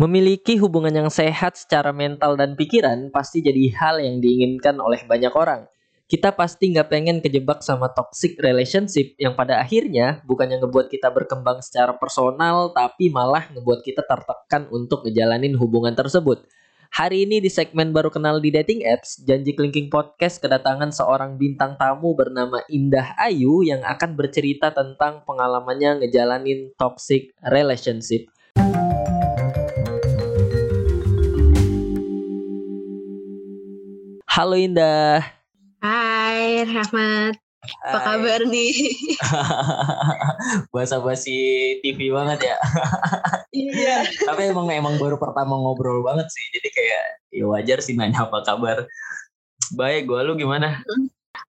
Memiliki hubungan yang sehat secara mental dan pikiran pasti jadi hal yang diinginkan oleh banyak orang. Kita pasti nggak pengen kejebak sama toxic relationship yang pada akhirnya bukan yang ngebuat kita berkembang secara personal, tapi malah ngebuat kita tertekan untuk ngejalanin hubungan tersebut. Hari ini di segmen baru kenal di dating apps, Janji Clinking Podcast kedatangan seorang bintang tamu bernama Indah Ayu yang akan bercerita tentang pengalamannya ngejalanin toxic relationship. Halo Indah. Hai Rahmat. Apa Hai. kabar nih? Bahasa basi TV banget ya. Iya. Tapi emang emang baru pertama ngobrol banget sih. Jadi kayak ya wajar sih nanya apa kabar. Baik, gua lu gimana?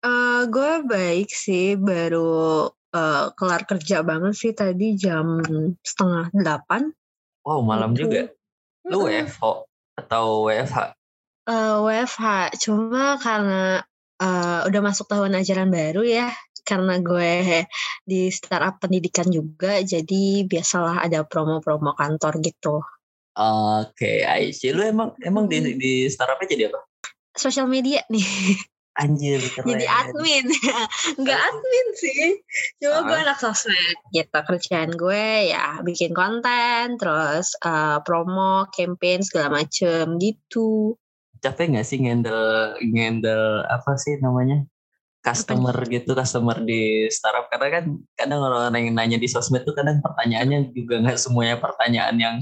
Eh, gue baik sih, baru eh, kelar kerja banget sih tadi jam setengah delapan. Wow, malam Gitu. juga. Lu. WFH atau WFH? Eh, WFH, cuma karena eh, udah masuk tahun ajaran baru ya, karena gue di startup pendidikan juga, jadi biasalah ada promo-promo kantor gitu. Oke, Aisyah. Lu emang emang di di startupnya jadi apa? Sosial media nih, Anjir, keren. jadi admin. Nggak admin sih, cuma gue anak sosmed gitu. Kerjaan gue ya bikin konten, terus eh, promo, campaign segala macem gitu. Capek nggak sih ngendel ngendel apa sih namanya? Customer gitu, customer di startup karena kan kadang orang-orang yang nanya di sosmed tuh kadang pertanyaannya juga nggak semuanya pertanyaan yang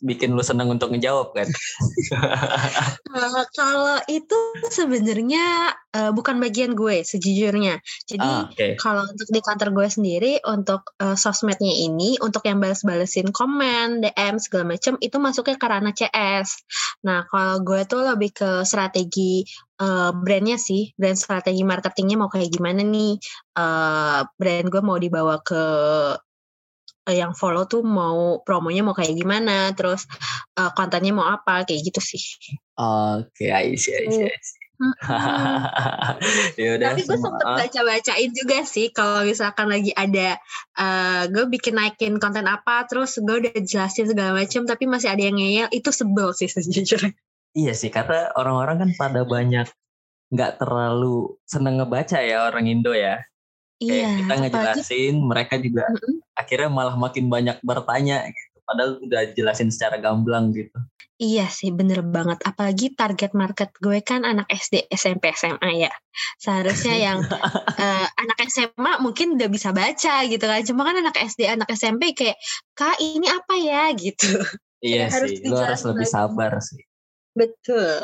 bikin lu seneng untuk ngejawab kan? Eh, kalau itu sebenarnya eh, bukan bagian gue sejujurnya. Jadi Ah, Oke. kalau untuk di kantor gue sendiri untuk eh, sosmednya ini untuk yang balas-balesin komen, DM segala macam itu masuknya ke ranah CS. Nah, kalau gue tuh lebih ke strategi eh, brandnya sih, brand strategi marketingnya mau kayak gimana nih? Eh, brand gue mau dibawa ke eh, yang follow tuh mau promonya mau kayak gimana, terus eh, kontennya mau apa kayak gitu sih. Oke, Aisyah, Aisyah. Aisyah. Mm-mm. ya udah Tapi gue sempet baca-bacain juga sih kalau misalkan lagi ada eh gue bikin naikin konten apa terus gue udah jelasin segala macam tapi masih ada yang ngeyel itu sebel sih sejujurnya. Iya sih, karena orang-orang kan pada banyak nggak terlalu seneng ngebaca ya orang Indo ya. Kayak Iya, kita apalagi ngejelasin, mereka juga Mm-mm. akhirnya malah makin banyak bertanya gitu. Padahal udah jelasin secara gamblang gitu. iya sih bener banget. Apalagi target market gue kan anak SD, SMP, SMA ya. Seharusnya yang eh, anak SMA mungkin udah bisa baca gitu kan. Cuma kan anak SD, anak SMP kayak kak ini apa ya gitu. Iya harus sih, lu harus lebih lagi. sabar sih. Betul.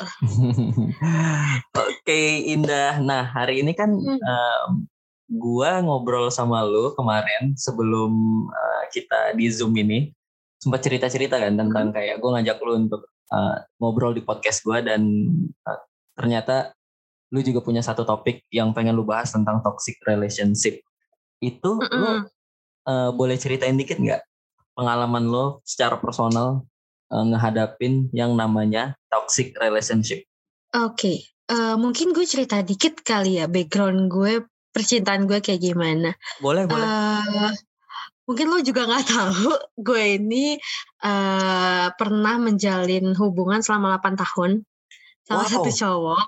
Oke Indah, nah hari ini kan Hmm. Gua ngobrol sama lu kemarin sebelum eh, kita di Zoom ini sempat cerita-cerita kan tentang kayak gue ngajak lu untuk eh, ngobrol di podcast gua dan eh, ternyata lu juga punya satu topik yang pengen lu bahas tentang toxic relationship. Itu lu Mm-mm. eh, boleh ceritain dikit nggak pengalaman lo secara personal eh, ngehadapin yang namanya toxic relationship? Oke, eh, mungkin gue cerita dikit kali ya background gue, percintaan gue kayak gimana. Boleh, boleh. eh mungkin lo juga nggak tahu, gue ini eh pernah menjalin hubungan selama 8 tahun sama Wow. satu cowok.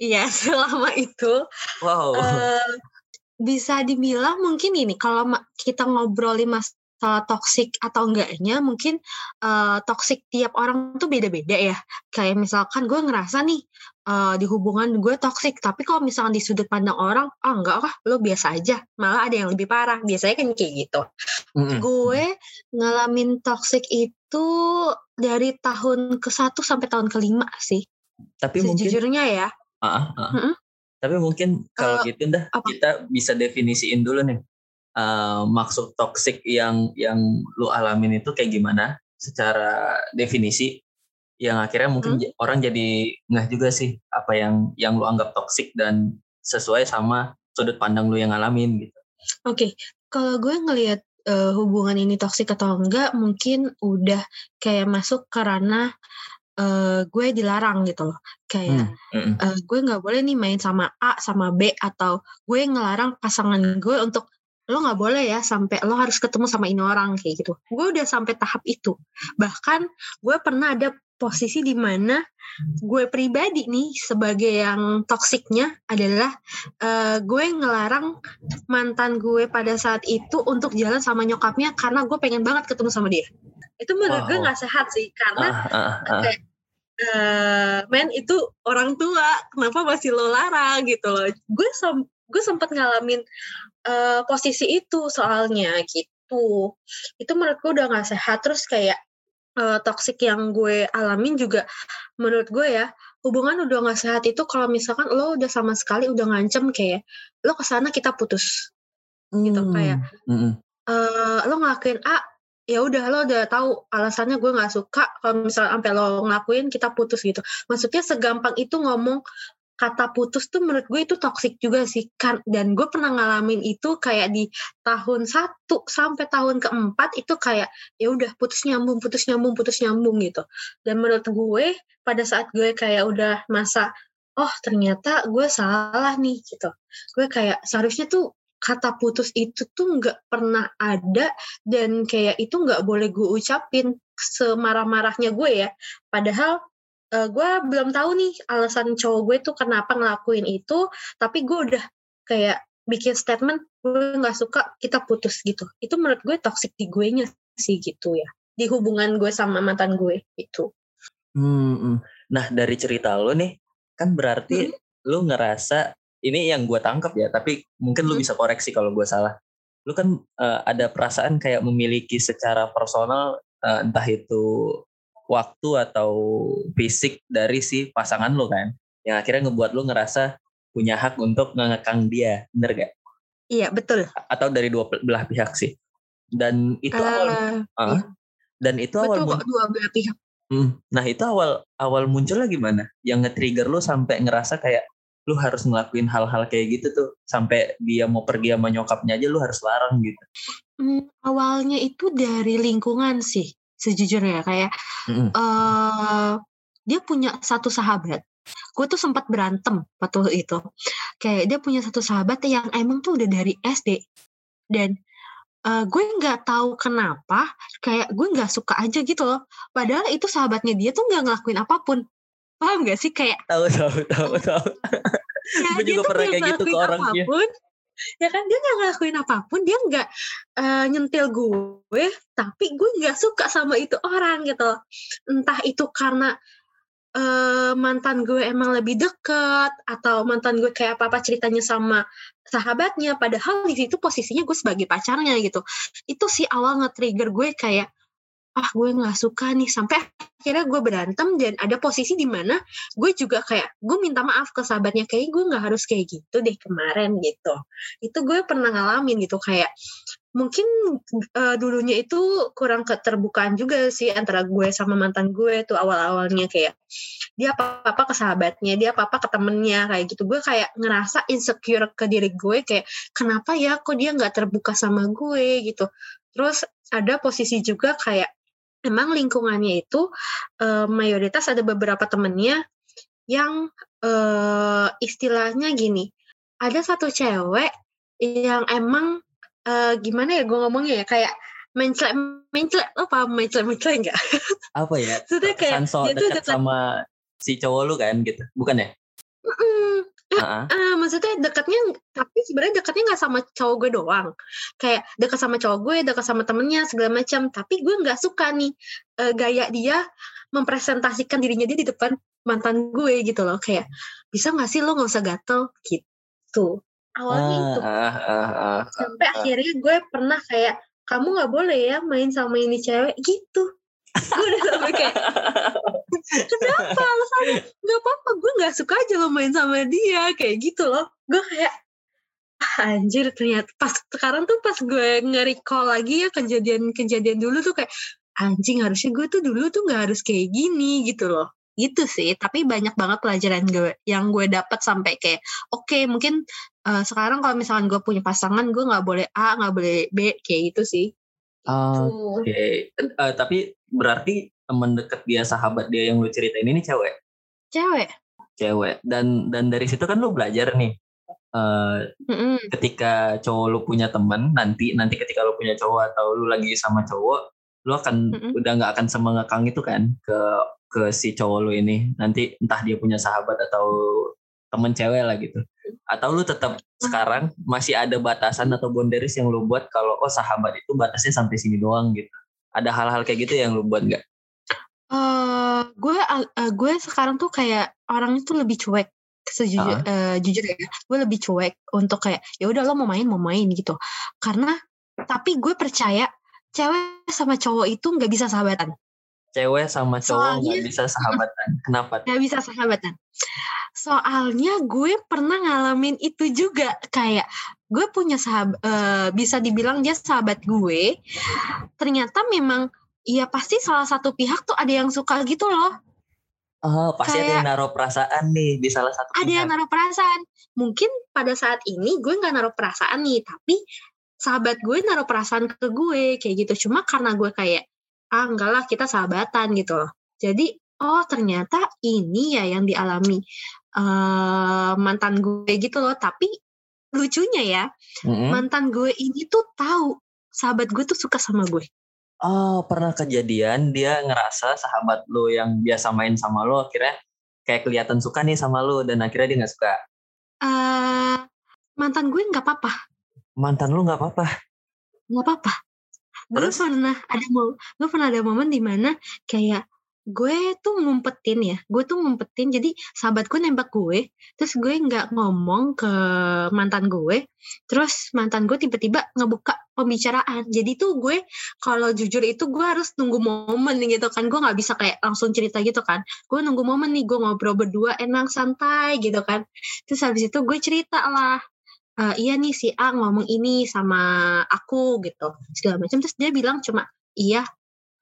Iya, selama itu wow. eh bisa dibilang mungkin ini kalau kita ngobrolin masalah toksik atau enggaknya mungkin eh toksik tiap orang tuh beda-beda ya. Kayak misalkan gue ngerasa nih eh di hubungan gue toksik, tapi kalau misalkan di sudut pandang orang, ah enggak lah, lo biasa aja. Malah ada yang lebih parah. Biasanya kan kayak gitu. Mm-mm. Gue ngalamin toksik itu dari tahun ke satu sampai tahun kelima sih. Tapi mungkin Sejujurnya ya. Ah, ah. Mm-mm. Tapi mungkin kalau Eh, gitu dah apa? kita bisa definisiin dulu nih. Eh, maksud toxic yang yang lu alamin itu kayak gimana secara definisi yang akhirnya mungkin Hmm. orang jadi nggak juga sih apa yang yang lu anggap toxic dan sesuai sama sudut pandang lu yang ngalamin gitu. Oke, kalau gue ngelihat eh, hubungan ini toksik atau enggak, mungkin udah kayak masuk ke ranah eh, gue dilarang gitu loh. Kayak Hmm, eh, gue nggak boleh nih main sama A sama B atau gue ngelarang pasangan gue untuk lo nggak boleh ya sampai lo harus ketemu sama ini orang kayak gitu gue udah sampai tahap itu bahkan gue pernah ada posisi di mana gue pribadi nih sebagai yang toksiknya adalah uh, gue ngelarang mantan gue pada saat itu untuk jalan sama nyokapnya karena gue pengen banget ketemu sama dia itu menurut wow. gue nggak sehat sih karena uh, uh, uh. kayak uh, men itu orang tua kenapa masih lo larang gitu loh gue sem gue sempat ngalamin uh, posisi itu soalnya gitu itu menurut gue udah nggak sehat terus kayak uh, toxic yang gue alamin juga menurut gue ya hubungan udah nggak sehat itu kalau misalkan lo udah sama sekali udah ngancem kayak lo ke sana kita putus gitu, hmm. gitu kayak hmm. uh, lo ngelakuin A ya udah lo udah tahu alasannya gue nggak suka kalau misalnya sampai lo ngelakuin kita putus gitu maksudnya segampang itu ngomong kata putus tuh menurut gue itu toksik juga sih. Kan dan gue pernah ngalamin itu kayak di tahun satu sampai tahun keempat itu kayak ya udah putus nyambung putus nyambung putus nyambung gitu. Dan menurut gue pada saat gue kayak udah masa oh ternyata gue salah nih gitu. Gue kayak seharusnya tuh kata putus itu tuh nggak pernah ada dan kayak itu nggak boleh gue ucapin semarah-marahnya gue ya. Padahal uh, gue belum tahu nih alasan cowok gue tuh kenapa ngelakuin itu tapi gue udah kayak bikin statement gue nggak suka kita putus gitu itu menurut gue toxic di gue nya sih gitu ya di hubungan gue sama mantan gue itu hmm, hmm. nah dari cerita lo nih kan berarti hmm. lo ngerasa ini yang gue tangkap ya tapi mungkin hmm. lo bisa koreksi kalau gue salah lo kan uh, ada perasaan kayak memiliki secara personal uh, entah itu waktu atau fisik dari si pasangan lo kan yang akhirnya ngebuat lo ngerasa punya hak untuk ngekang dia bener gak? Iya betul. Atau dari dua belah pihak sih. Dan itu uh, awal, uh, iya. dan itu betul awal kok dua belah pihak. Hmm, nah itu awal awal munculnya gimana? Yang nge-trigger lo sampai ngerasa kayak lu harus ngelakuin hal-hal kayak gitu tuh sampai dia mau pergi sama nyokapnya aja lu harus larang gitu. Hmm, awalnya itu dari lingkungan sih sejujurnya kayak mm-hmm. uh, dia punya satu sahabat. Gue tuh sempat berantem waktu itu. Kayak dia punya satu sahabat yang emang tuh udah dari SD dan uh, gue nggak tahu kenapa kayak gue nggak suka aja gitu loh. Padahal itu sahabatnya dia tuh nggak ngelakuin apa pun. Paham gak sih? Kayak tahu tahu tahu tahu. Ya, gue juga pernah kayak gitu ke orangnya apa pun, ya kan? Dia nggak ngelakuin apa pun dia nggak uh, nyentil gue tapi gue nggak suka sama itu orang gitu. Entah itu karena uh, mantan gue emang lebih deket atau mantan gue kayak apa apa ceritanya sama sahabatnya padahal di situ posisinya gue sebagai pacarnya gitu. Itu sih awal nge-trigger gue kayak ah gue nggak suka nih sampai akhirnya gue berantem dan ada posisi di mana gue juga kayak gue minta maaf ke sahabatnya kayak gue nggak harus kayak gitu deh kemarin gitu itu gue pernah ngalamin gitu kayak mungkin uh, dulunya itu kurang keterbukaan juga sih antara gue sama mantan gue tuh awal-awalnya kayak dia apa-apa ke sahabatnya, dia apa-apa ke temennya kayak gitu. Gue kayak ngerasa insecure ke diri gue kayak kenapa ya kok dia nggak terbuka sama gue gitu. Terus ada posisi juga kayak memang lingkungannya itu uh, mayoritas ada beberapa temennya yang uh, istilahnya gini ada satu cewek yang emang uh, gimana ya gue ngomongnya ya kayak menclek menclek lo paham menclek menclek enggak apa ya? Sudah kayak Sanso dekat sama si cowok lu kan gitu bukan ya? Mm -mm, uh-uh. uh, maksudnya dekatnya tapi sebenarnya dekatnya nggak sama cowok gue doang. Kayak dekat sama cowok gue dekat sama temennya segala macam. Tapi gue nggak suka nih uh, gaya dia mempresentasikan dirinya dia di depan mantan gue gitu loh. Kayak bisa nggak sih lo nggak usah gatel? Gitu. Awalnya uh, itu. uh, uh, uh, sampai uh, akhirnya gue pernah kayak kamu nggak boleh ya main sama ini cewek. Gitu gue udah sampai kayak kenapa? Alasannya? Nggak apa-apa gue nggak suka aja lo main sama dia kayak gitu loh. Gue kayak ah, anjir ternyata pas sekarang tuh pas gue nge-recall lagi ya kejadian-kejadian dulu tuh kayak anjing harusnya gue tuh dulu tuh nggak harus kayak gini gitu loh. Gitu sih tapi banyak banget pelajaran gue yang gue dapat sampai kayak oke okay, mungkin uh, sekarang kalau misalkan gue punya pasangan gue nggak boleh A nggak boleh B kayak gitu sih. Oke, okay. uh, eh, tapi berarti teman dekat dia, sahabat dia yang lu ceritain ini cewek? Cewek. Cewek. Dan dan dari situ kan lu belajar nih. uh, Mm-mm. ketika cowok lu punya teman nanti nanti ketika lu punya cowok atau lu lagi sama cowok lu akan Mm-mm. udah nggak akan semengekang itu kan ke ke si cowok lu ini nanti entah dia punya sahabat atau temen cewek lah gitu atau lu tetap sekarang masih ada batasan atau boundaries yang lu buat kalau oh sahabat itu batasnya sampai sini doang gitu ada hal-hal kayak gitu yang lu buat nggak? Eh, gue eh, gue sekarang tuh kayak orang itu lebih cuek sejujur eh, jujur ya gue lebih cuek untuk kayak ya udah lo mau main mau main gitu. Karena tapi gue percaya cewek sama cowok itu nggak bisa sahabatan. Cewek sama cowok nggak Soalnya- bisa sahabatan. Kenapa? Nggak bisa sahabatan. Soalnya gue pernah ngalamin itu juga kayak gue punya sahabat bisa dibilang dia sahabat gue. Ternyata memang ya pasti salah satu pihak tuh ada yang suka gitu loh. Oh pasti ada Kayak- yang naruh perasaan nih di salah satu ada yang pihak. naruh perasaan. Mungkin pada saat ini gue nggak naruh perasaan nih tapi sahabat gue naruh perasaan ke gue kayak gitu. Cuma karena gue kayak ah enggak lah kita sahabatan gitu loh. Jadi oh ternyata ini ya yang dialami eh mantan gue gitu loh. Tapi lucunya ya Mm-mm. mantan gue ini tuh tahu sahabat gue tuh suka sama gue Oh, pernah kejadian dia ngerasa sahabat lo yang biasa main sama lo akhirnya kayak kelihatan suka nih sama lo dan akhirnya dia nggak suka. eh mantan gue nggak apa-apa Mantan lo nggak apa-apa. nggak apa-apa gue pernah ada mau gue pernah ada momen di mana kayak gue tuh ngumpetin ya gue tuh ngumpetin jadi sahabat gue nembak gue terus gue nggak ngomong ke mantan gue terus mantan gue tiba-tiba ngebuka pembicaraan. Jadi tuh gue kalau jujur itu gue harus nunggu momen gitu kan gue nggak bisa kayak langsung cerita gitu kan. Gue nunggu momen nih gue ngobrol berdua enak santai gitu kan. Terus habis itu gue cerita lah "Eh, iya nih si A ngomong ini sama aku gitu segala macam. Terus dia bilang cuma iya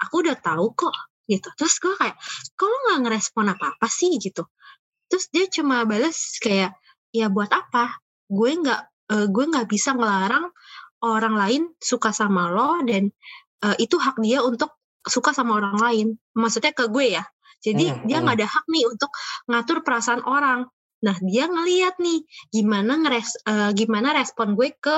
aku udah tahu kok gitu. Terus gue kayak lo nggak ngerespon apa apa sih? Gitu. Terus dia cuma balas kayak ya buat apa? Gue nggak eh, gue nggak bisa ngelarang orang lain suka sama lo dan eh, itu hak dia untuk suka sama orang lain. Maksudnya ke gue ya. Jadi Hmm, dia hmm. nggak ada hak nih untuk ngatur perasaan orang. Nah dia ngeliat nih gimana ngeres eh, gimana respon gue ke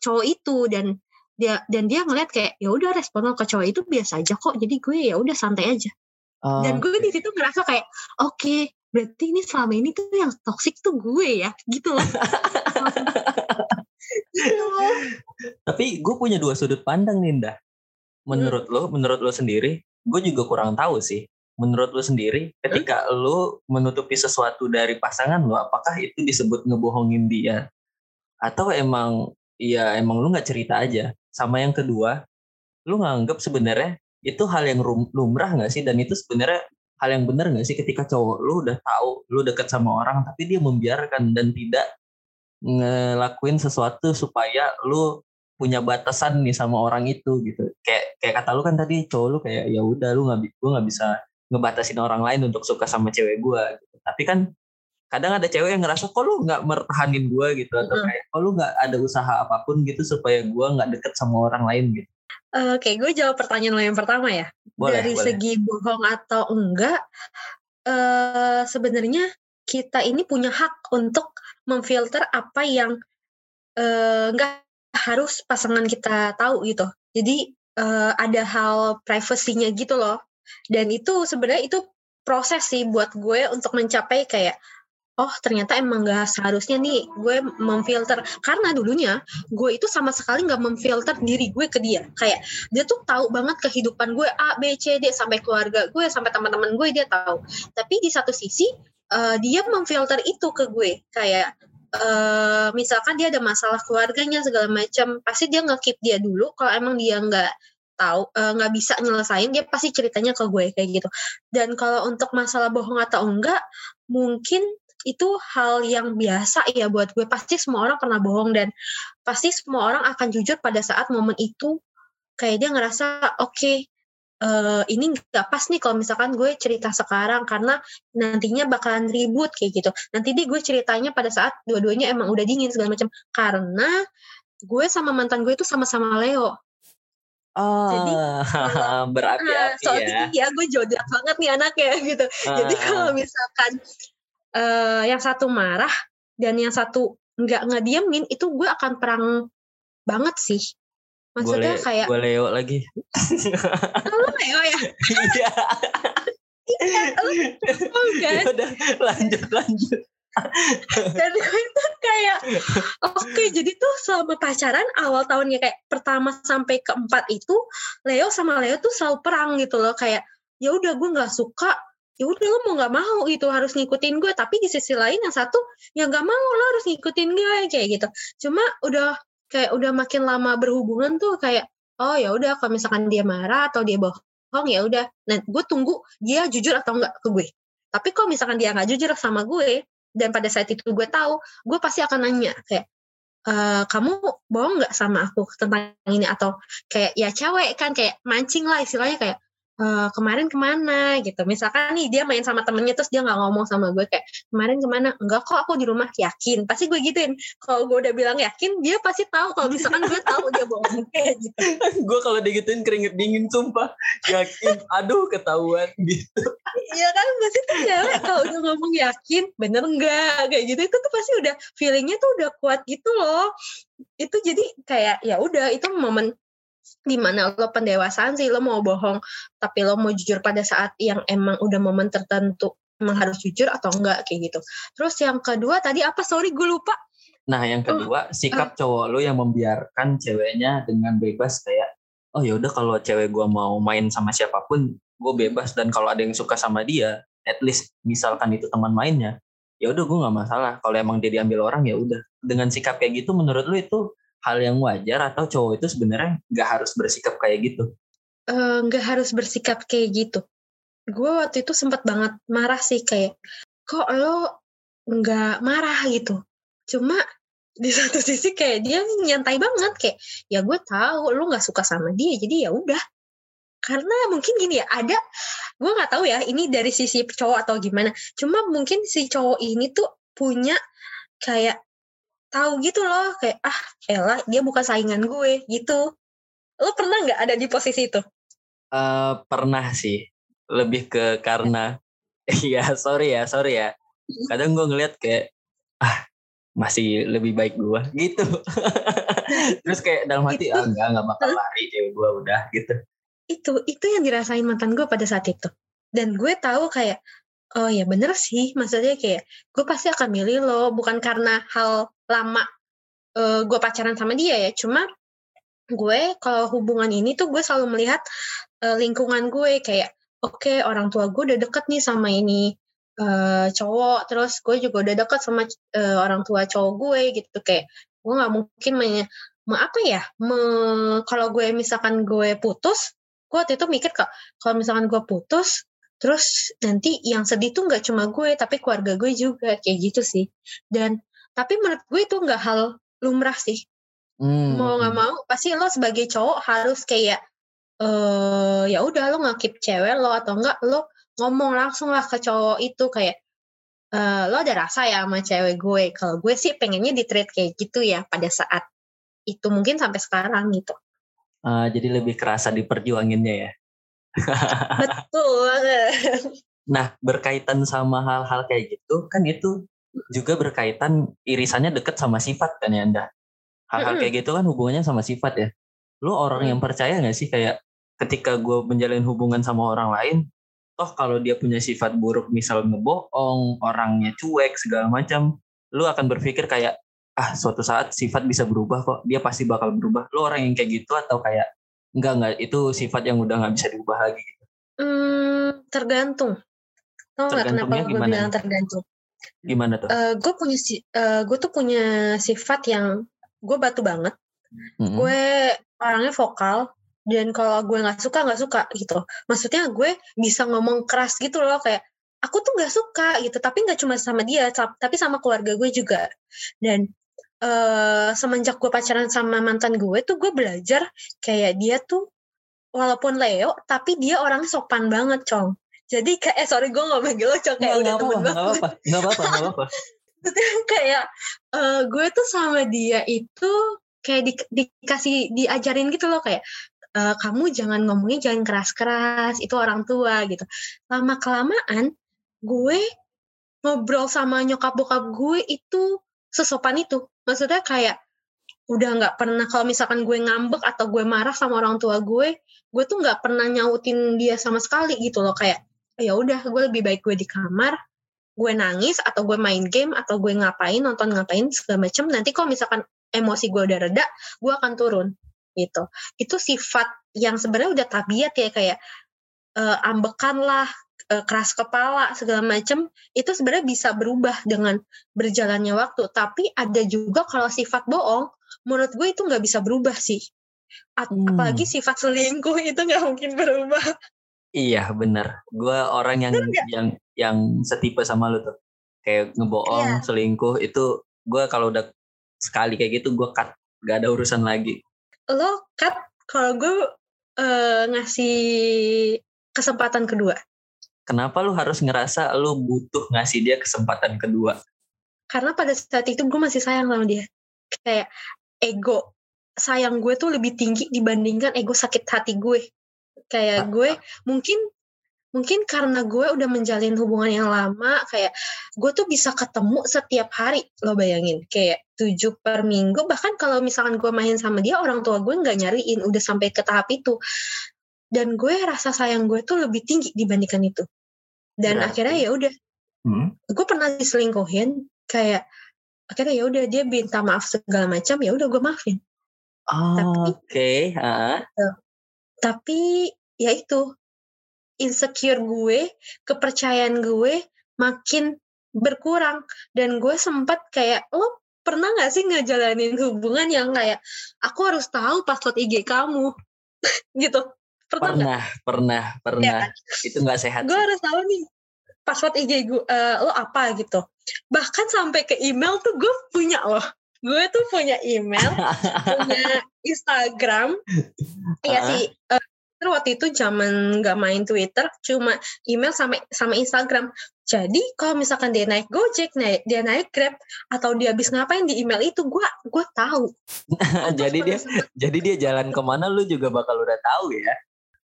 cowok itu dan dia dan dia ngeliat kayak ya udah respon lo ke cowok itu biasa aja kok jadi gue ya udah santai aja Oh, dan gue di situ ngerasa kayak oke berarti ini selama ini tuh yang toxic tuh gue ya gitu loh gitu loh Tapi gue punya dua sudut pandang nih, Indah. Menurut lo, menurut lo sendiri, gue juga kurang tahu sih. Menurut lo sendiri, ketika lo menutupi sesuatu dari pasangan lo, apakah itu disebut ngebohongin dia? Atau emang, ya emang lo nggak cerita aja? Sama yang kedua, lo nganggap sebenarnya itu hal yang lumrah nggak sih? Dan itu sebenarnya hal yang benar nggak sih ketika cowok lo udah tahu lo deket sama orang, tapi dia membiarkan dan tidak ngelakuin sesuatu supaya lu punya batasan nih sama orang itu gitu kayak kayak kata lu kan tadi cowok lu kayak ya udah lu nggak gua nggak bisa ngebatasin orang lain untuk suka sama cewek gua gitu. tapi kan kadang ada cewek yang ngerasa kok lu nggak mertahanin gua gitu? Atau Mm-mm. kayak kok lu nggak ada usaha apa pun gitu supaya gua nggak deket sama orang lain? Gitu. Oke gue jawab pertanyaan lo yang pertama ya. Boleh dari boleh. segi bohong atau enggak eh sebenarnya kita ini punya hak untuk memfilter apa yang eh, enggak harus pasangan kita tahu gitu. Jadi eh, ada hal privasinya gitu loh. Dan itu sebenarnya itu proses sih buat gue untuk mencapai kayak oh ternyata emang gak seharusnya nih gue memfilter. Karena dulunya gue itu sama sekali nggak memfilter diri gue ke dia. Kayak dia tuh tahu banget kehidupan gue A B C D sampai keluarga gue sampai teman-teman gue dia tahu. Tapi di satu sisi eh, dia memfilter itu ke gue. Kayak eh, misalkan dia ada masalah keluarganya segala macam pasti dia nge-keep dia dulu. Kalau emang dia nggak tahu eh, nggak bisa nyelesain dia pasti ceritanya ke gue kayak gitu. Dan kalau untuk masalah bohong atau enggak mungkin itu hal yang biasa ya buat gue. Pasti semua orang pernah bohong dan pasti semua orang akan jujur pada saat momen itu. Kayak dia ngerasa oke eh, ini nggak pas nih kalau misalkan gue cerita sekarang karena nantinya bakalan ribut kayak gitu. Nanti deh gue ceritanya pada saat dua-duanya emang udah dingin segala macam. Karena gue sama mantan gue itu sama-sama Leo. Oh Jadi, berapi-api soal ya. tinggi ya gue jodoh banget nih anaknya gitu. Jadi Ah, kalau misalkan eh yang satu marah dan yang satu nggak ngediemin itu gue akan perang banget sih maksudnya Boleh, kayak gue Leo lagi. lu Leo ya Iya. iya lu tau kan Ya udah lanjut lanjut. dan gue tuh kayak oke jadi tuh selama pacaran awal tahunnya kayak pertama sampai keempat itu Leo sama Leo tuh selalu perang gitu loh kayak ya udah gue nggak suka ya udah lo mau nggak mau gitu harus ngikutin gue. Tapi di sisi lain yang satu ya nggak mau lo harus ngikutin gue kayak gitu. Cuma udah kayak udah makin lama berhubungan tuh kayak oh ya udah kalau misalkan dia marah atau dia bohong ya udah. Nah gue tunggu dia jujur atau enggak ke gue. Tapi kalau misalkan dia nggak jujur sama gue dan pada saat itu gue tahu gue pasti akan nanya kayak e, kamu bohong nggak sama aku tentang ini? Atau kayak ya cewek kan kayak mancing lah istilahnya kayak e, kemarin ke mana? Gitu. Misalkan nih dia main sama temennya terus dia nggak ngomong sama gue kayak kemarin ke mana? Enggak kok aku di rumah. Yakin. Pasti gue gituin. Kalau gue udah bilang yakin dia pasti tahu. Kalau misalkan gue tahu dia bohong. Kayak gitu. Gue kalau digituin keringet dingin sumpah. Yakin, aduh ketahuan. Gitu. Iya kan? Pasti tuh cewek kalau udah ngomong yakin bener enggak kayak gitu. Itu tuh pasti udah feelingnya tuh udah kuat gitu loh. Itu jadi kayak ya udah itu momen di mana lo pendewasaan sih lo mau bohong tapi lo mau jujur pada saat yang emang udah momen tertentu emang harus jujur atau enggak kayak gitu. Terus yang kedua tadi apa? Sorry gue lupa. Nah yang kedua sikap cowok lu yang membiarkan ceweknya dengan bebas kayak oh ya udah kalau cewek gua mau main sama siapa pun gue bebas. Dan kalau ada yang suka sama dia at least misalkan itu teman mainnya ya udah gue nggak masalah. Kalau emang dia diambil orang ya udah. Dengan sikap kayak gitu menurut lu itu hal yang wajar atau cowok itu sebenarnya nggak harus bersikap kayak gitu? Eh, nggak harus bersikap kayak gitu. Gue waktu itu sempat banget marah sih kayak kok lo nggak marah? gitu. Cuma di satu sisi kayak dia nyantai banget kayak ya gue tahu lo nggak suka sama dia jadi ya udah. Karena mungkin gini ya ada gue nggak tahu ya ini dari sisi cowok atau gimana. Cuma mungkin si cowok ini tuh punya kayak tahu gitu loh kayak ah elah dia bukan saingan gue gitu. Lo pernah nggak ada di posisi itu? Eh, pernah sih. Lebih ke karena iya sorry ya sorry ya. Kadang gue ngeliat kayak ah masih lebih baik gue gitu. Terus kayak dalam hati ah enggak enggak bakal lari cewek gue udah gitu. Itu itu yang dirasain mantan gue pada saat itu. Dan gue tahu kayak oh ya bener sih maksudnya kayak gue pasti akan milih lo bukan karena hal lama eh, gue pacaran sama dia ya. Cuma gue kalau hubungan ini tuh gue selalu melihat eh, lingkungan gue. Kayak oke orang tua gue udah deket nih sama ini eh, cowok. Terus gue juga udah deket sama eh, orang tua cowok gue gitu. Kayak gue nggak mungkin me, me- apa ya me- kalau gue misalkan gue putus gue waktu itu mikir kok kalau misalkan gue putus terus nanti yang sedih tuh nggak cuma gue tapi keluarga gue juga. Kayak gitu sih. Dan tapi menurut gue itu nggak hal lumrah sih. Hmm, mau nggak mau pasti lo sebagai cowok harus kayak eh ya udah lo ngakip cewek lo atau enggak lo ngomong langsung lah ke cowok itu kayak eh lo ada rasa ya sama cewek gue. Kalau gue sih pengennya di treat kayak gitu ya pada saat itu mungkin sampai sekarang gitu. Ah, jadi lebih kerasa diperjuanginnya ya. Betul. Nah berkaitan sama hal-hal kayak gitu kan itu juga berkaitan irisannya deket sama sifat kan ya anda hal-hal kayak gitu kan hubungannya sama sifat ya. Lu orang yang percaya nggak sih kayak ketika gue menjalin hubungan sama orang lain toh kalau dia punya sifat buruk misal ngebohong orangnya cuek segala macam lu akan berpikir kayak ah suatu saat sifat bisa berubah kok. Dia pasti bakal berubah. Lu orang yang kayak gitu atau kayak enggak enggak itu sifat yang udah nggak bisa diubah lagi. Gitu. Hmm, tergantung. Tahu nggak kenapa gue bilang tergantung? Gimana tuh Eh, gue punya si, eh, gue tuh punya sifat yang gue batu banget. Mm-mm. Gue orangnya vokal dan kalau gue nggak suka nggak suka gitu. Maksudnya gue bisa ngomong keras gitu loh kayak aku tuh nggak suka gitu. Tapi nggak cuma sama dia, tap- tapi sama keluarga gue juga. Dan eh semenjak gue pacaran sama mantan gue tuh gue belajar kayak dia tuh walaupun Leo tapi dia orangnya sopan banget cong jadi kayak eh sorry gue gak manggil lo cong kayak Nggak, udah nggak temen apa-apa, banget. nggak apa-apa, nggak apa-apa, nggak apa-apa. kayak eh, gue tuh sama dia itu kayak di, dikasih diajarin gitu loh kayak eh, kamu jangan ngomongnya jangan keras-keras itu orang tua gitu. Lama kelamaan gue ngobrol sama nyokap bokap gue itu sesopan itu. Maksudnya kayak udah nggak pernah kalau misalkan gue ngambek atau gue marah sama orang tua gue gue tuh nggak pernah nyautin dia sama sekali gitu loh kayak ya udah gue lebih baik gue di kamar gue nangis atau gue main game atau gue ngapain nonton ngapain segala macem nanti kalau misalkan emosi gue udah reda gue akan turun gitu. Itu sifat yang sebenarnya udah tabiat ya kayak uh, ambekan lah uh, keras kepala segala macem itu sebenarnya bisa berubah dengan berjalannya waktu. Tapi ada juga kalau sifat bohong menurut gue itu nggak bisa berubah sih. Hmm. apalagi sifat selingkuh itu nggak mungkin berubah iya bener. Gue orang yang yang yang setipe sama lu tuh. Kayak ngebohong iya. selingkuh itu gue kalau udah sekali kayak gitu gue cut. Gak ada urusan lagi. Lo cut kalau gue uh, ngasih kesempatan kedua? Kenapa lu harus ngerasa lu butuh ngasih dia kesempatan kedua? Karena pada saat itu gue masih sayang sama dia. Kayak ego sayang gue tuh lebih tinggi dibandingkan ego sakit hati gue kayak gue mungkin mungkin karena gue udah menjalin hubungan yang lama kayak gue tuh bisa ketemu setiap hari lo bayangin kayak tujuh per minggu bahkan kalau misalkan gue main sama dia orang tua gue nggak nyariin udah sampai ke tahap itu dan gue rasa sayang gue tuh lebih tinggi dibandingkan itu dan Berarti. akhirnya ya udah hmm? gue pernah diselingkuhin kayak akhirnya ya udah dia minta maaf segala macam ya udah gue maafin oh, oke okay. uh. tapi ya itu insecure gue, kepercayaan gue makin berkurang. Dan gue sempat kayak lo pernah gak sih ngejalanin hubungan yang kayak aku harus tahu password IG kamu gitu. Pernah pernah gak? pernah pernah. ya, itu nggak sehat gue harus tahu nih password IG gue uh, lo apa gitu. Bahkan sampai ke email tuh gue punya loh. Gue tuh punya email punya Instagram. -huh. sih uh, waktu itu zaman nggak main Twitter, cuma email sama sama Instagram. Jadi kalau misalkan dia naik Gojek, naik dia naik Grab atau dia habis ngapain di email itu, gue gue tahu. jadi dia jadi dia jalan ke mana lu juga bakal udah tahu ya?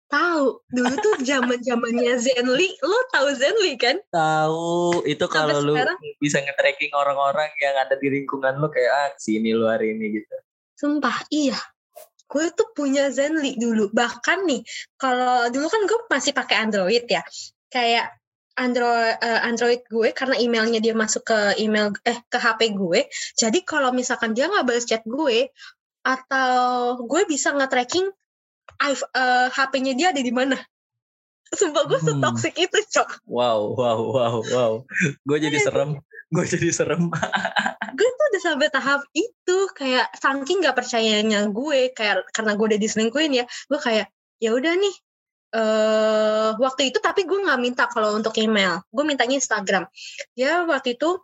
Tahu. Dulu tuh zaman zamannya Zenly, lu tahu Zenly kan? Tahu. Itu kalau lu sekarang, bisa nge-tracking orang-orang yang ada di lingkungan lu kayak ah sini lu hari ini gitu. Sumpah, iya gue tuh punya Zenly dulu bahkan nih kalau dulu kan gue masih pakai Android ya kayak Android uh, Android gue karena emailnya dia masuk ke email eh ke HP gue jadi kalau misalkan dia nggak balas chat gue atau gue bisa nge-tracking uh, HP-nya dia ada di mana Sumpah gue hmm. setoksik itu, Cok. Wow, wow, wow, wow. Gue jadi serem. Gue jadi serem. gue tuh udah sampai tahap itu kayak saking gak percayanya gue kayak karena gue udah diselingkuhin ya gue kayak ya udah nih uh, waktu itu tapi gue nggak minta kalau untuk email gue mintanya Instagram. Ya waktu itu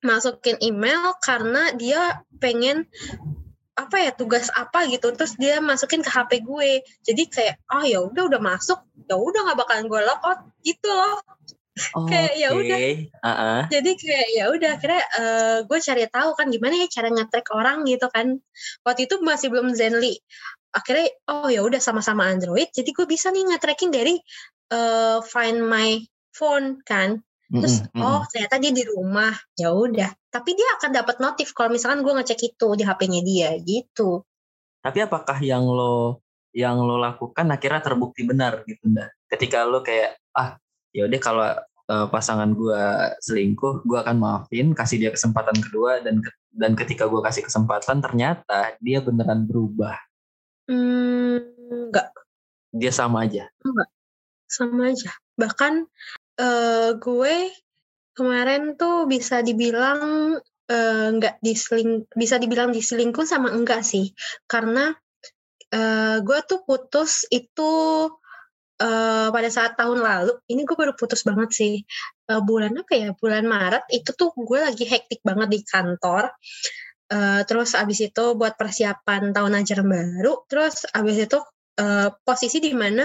masukin email karena dia pengen apa ya tugas apa gitu terus dia masukin ke HP gue. Jadi kayak oh ya udah udah masuk ya udah nggak bakalan gue logout gitu loh Oh, kayak ya udah. Uh-uh. Jadi kayak ya udah akhirnya uh, gue cari tahu kan gimana ya cara ngetrack orang gitu kan. Waktu itu masih belum Zenly. Akhirnya oh ya udah sama-sama Android. Jadi gue bisa nih nge-tracking dari uh, Find My Phone kan. Terus mm -hmm. oh ternyata dia di rumah. Ya udah. Tapi dia akan dapat notif kalau misalkan gue ngecek itu di HP-nya dia gitu. Tapi apakah yang lo yang lo lakukan akhirnya terbukti benar gitu ndak? Ketika lo kayak ah ya udah kalau uh, pasangan gue selingkuh gue akan maafin kasih dia kesempatan kedua dan dan ketika gue kasih kesempatan ternyata dia beneran berubah. Hmm, enggak. Dia sama aja. Enggak. Sama aja. Bahkan uh, gue kemarin tuh bisa dibilang uh, enggak diseling bisa dibilang diselingkuh sama enggak sih. Karena uh, gue tuh putus itu uh, pada saat tahun lalu ini gue baru putus banget sih. Uh, bulan apa ya? Bulan Maret itu tuh gue lagi hektik banget di kantor. Uh, terus abis itu buat persiapan tahun ajaran baru terus abis itu uh, posisi di mana